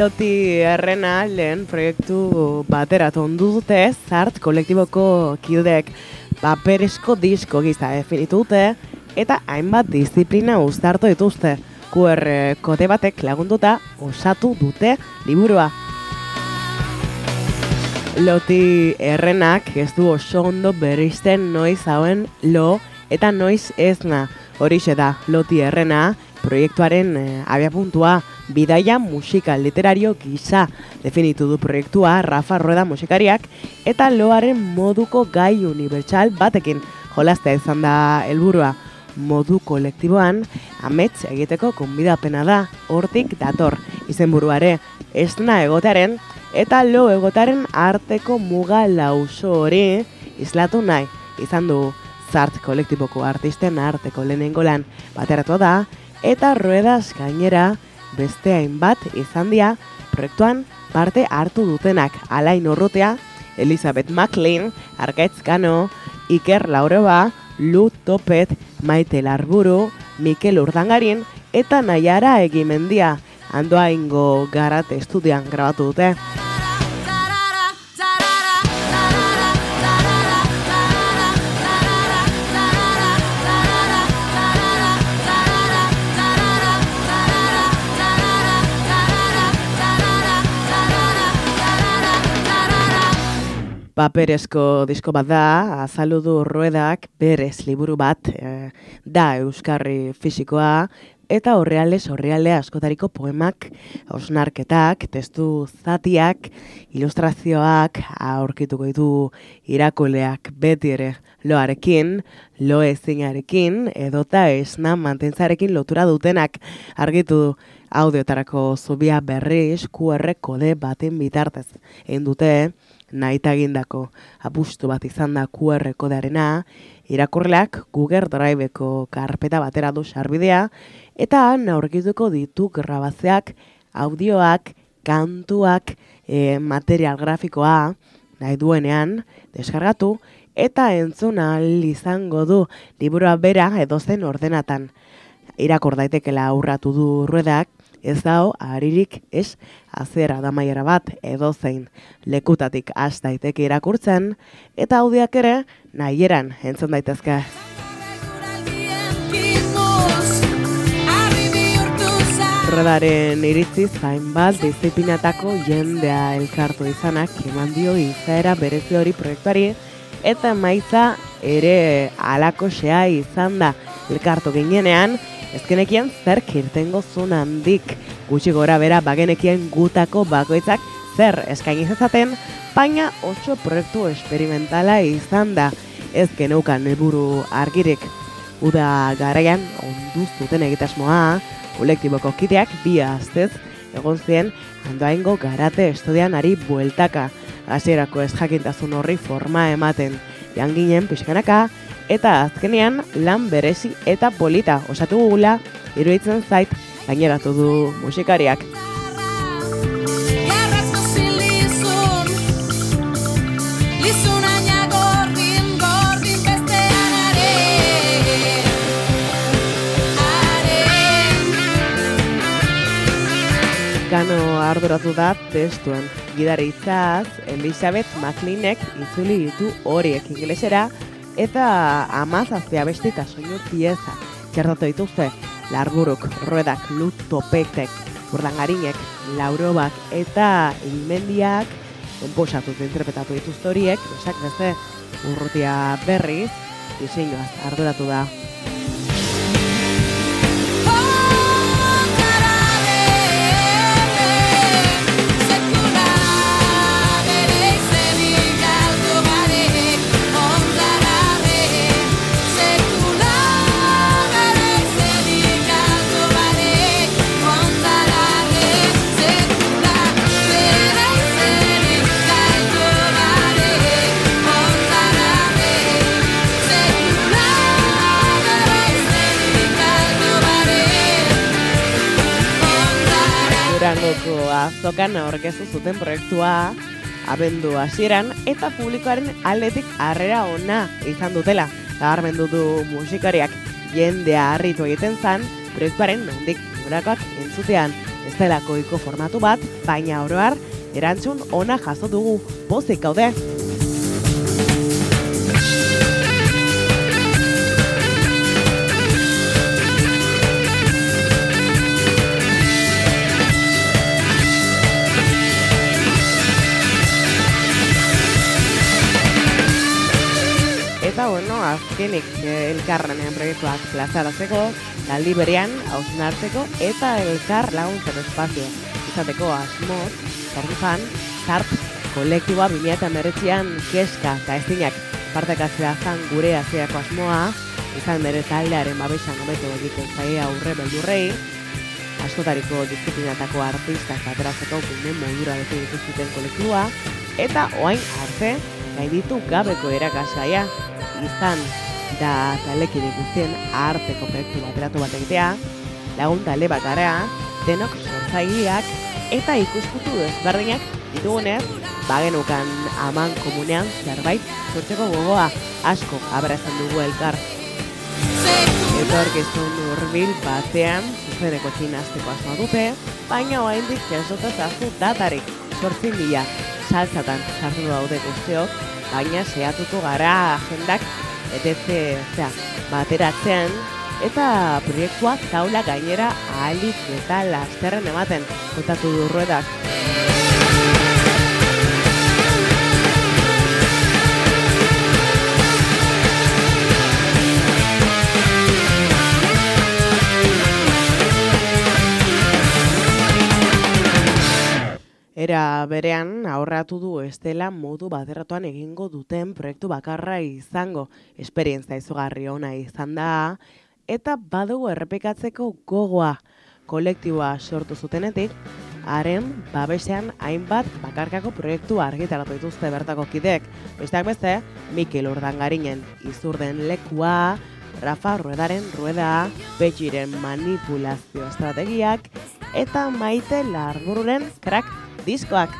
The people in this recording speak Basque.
Loti errena lehen proiektu batera tondu dute, zart kolektiboko kidek paperesko disko giza definitu dute, eta hainbat disiplina uztartu dituzte. QR kode batek lagunduta osatu dute liburua. Loti errenak ez du oso ondo berrizten noiz hauen lo eta noiz ezna. Horixe da, Loti errena, proiektuaren e, abiapuntua, bidaia musikal literario gisa. Definitu du proiektua Rafa Rueda musikariak eta loaren moduko gai unibertsal batekin. Jolaztea izan da helburua. Modu kolektiboan amets egiteko konbidapena da hortik dator. Izenburuare esna egotearen eta lo egotaren arteko muga lauso hori islatu nahi izan du. Zart kolektiboko artisten arteko lehenengo lan bateratu da eta ruedas gainera beste hainbat izan dira proiektuan parte hartu dutenak alain urrutea, Elizabeth McLean, Arkaitz Kano, Iker Laureba, Lu Topet, Maite Larburu, Mikel Urdangarin eta Naiara Egimendia, handoa ingo garat estudian grabatu dute. Paperezko disko bat da, azaludu ruedak berez liburu bat e, da euskarri fisikoa, eta horreales horreale askotariko poemak, osnarketak, testu zatiak, ilustrazioak, aurkituko ditu irakuleak beti ere loarekin, lo ezinarekin, edota esna mantentzarekin lotura dutenak argitu du audiotarako zubia berriz QR kode baten bitartez. Egin dute, naita egindako apustu bat izan da QR kodearena, irakurleak Google Driveko karpeta batera du sarbidea, eta aurkituko ditu grabazeak, audioak, kantuak, e, material grafikoa, nahi duenean, deskargatu, eta entzuna izango du liburua bera edozen ordenatan. Irakur daitekela aurratu du ruedak, ez dao aririk ez azera damaiera bat edo zein lekutatik az daiteke irakurtzen eta audiak ere nahieran entzun daitezke. Rodaren iritzi zain bat disiplinatako jendea elkartu izanak eman dio izaera berezi hori proiektuari eta maiza ere alako xea izan da elkartu ginenean ezkenekien zer kirtengo zun handik gutxi gora bera bagenekien gutako bakoitzak zer eskaini zezaten, baina oso proiektu esperimentala izan da ez geneukan helburu argirik. Uda garaian onduz duten egitasmoa, kolektiboko kideak bi aztez egon zien handoaingo garate estudian ari bueltaka, hasierako ez jakintasun horri forma ematen. Janginen pixkanaka, eta azkenean lan berezi eta polita osatu gugula iruditzen zait gaineratu du musikariak. Gano arduratu da testuen gidari itzaz, Elizabeth McLeanek itzuli ditu horiek. Inglesera, eta amazaztea beste eta soinu pieza txertatu dituzte larburuk, ruedak, lut, topetek, urdangarinek, laurobak eta inmendiak komposatu interpretatu dituzte horiek, besak beste urrutia berriz, diseinuaz arduratu da. Durangoko azokan aurkezu zuten proiektua abendu hasieran eta publikoaren aldetik harrera ona izan dutela. Gabarmen dutu musikariak jendea harritu egiten zan proiektuaren nondik durakoak entzutean. ez delako formatu bat, baina oroar, erantzun ona jaso dugu, pozik gaude. Azkenik eh, elkarranean proiektuak plazaratzeko, taldi berean, hausnartzeko, eta elkar laguntzen espazio. Izateko asmoz, zorduzan, zart, kolektiboa bimia eta meretzian keska eta ezinak partekatzea zan gure azeako asmoa, izan bere taldearen babesan hobeto egiten zaia aurre beldurrei, askotariko disiplinatako artistak ateratzeko gumen modura definitu zuten kolektiboa, eta oain arte, ditu gabeko erakasaia, izan da talekin ikusten arteko proiektu bateratu bat egitea, lagun tale bat gara, denok sortzaileak eta ikuskutu ezberdinak ditugunez, bagenukan aman komunean zerbait sortzeko gogoa asko abrazan dugu elkar. Eta orkestun urbil batean, zuzeneko txinazteko asmoa dute, baina oaindik jasota zazu datarik sortzin dira saltzatan sartu daude guztiok, baina seiatuko gara agendak etetze, zera, bateratzean, eta proiektuak taula gainera ahalik eta lasterren ematen, kontatu durruetak. Era berean aurratu du estela modu baterratuan egingo duten proiektu bakarra izango. Esperientzia izugarri ona izan da eta badugu errepikatzeko gogoa kolektiboa sortu zutenetik, haren babesean hainbat bakarkako proiektu argitaratu dituzte bertako kidek. Besteak beste, Mikel Urdangarinen izurden lekua, Rafa Ruedaren rueda, Betxiren manipulazio estrategiak, eta maite larbururen krak Discoac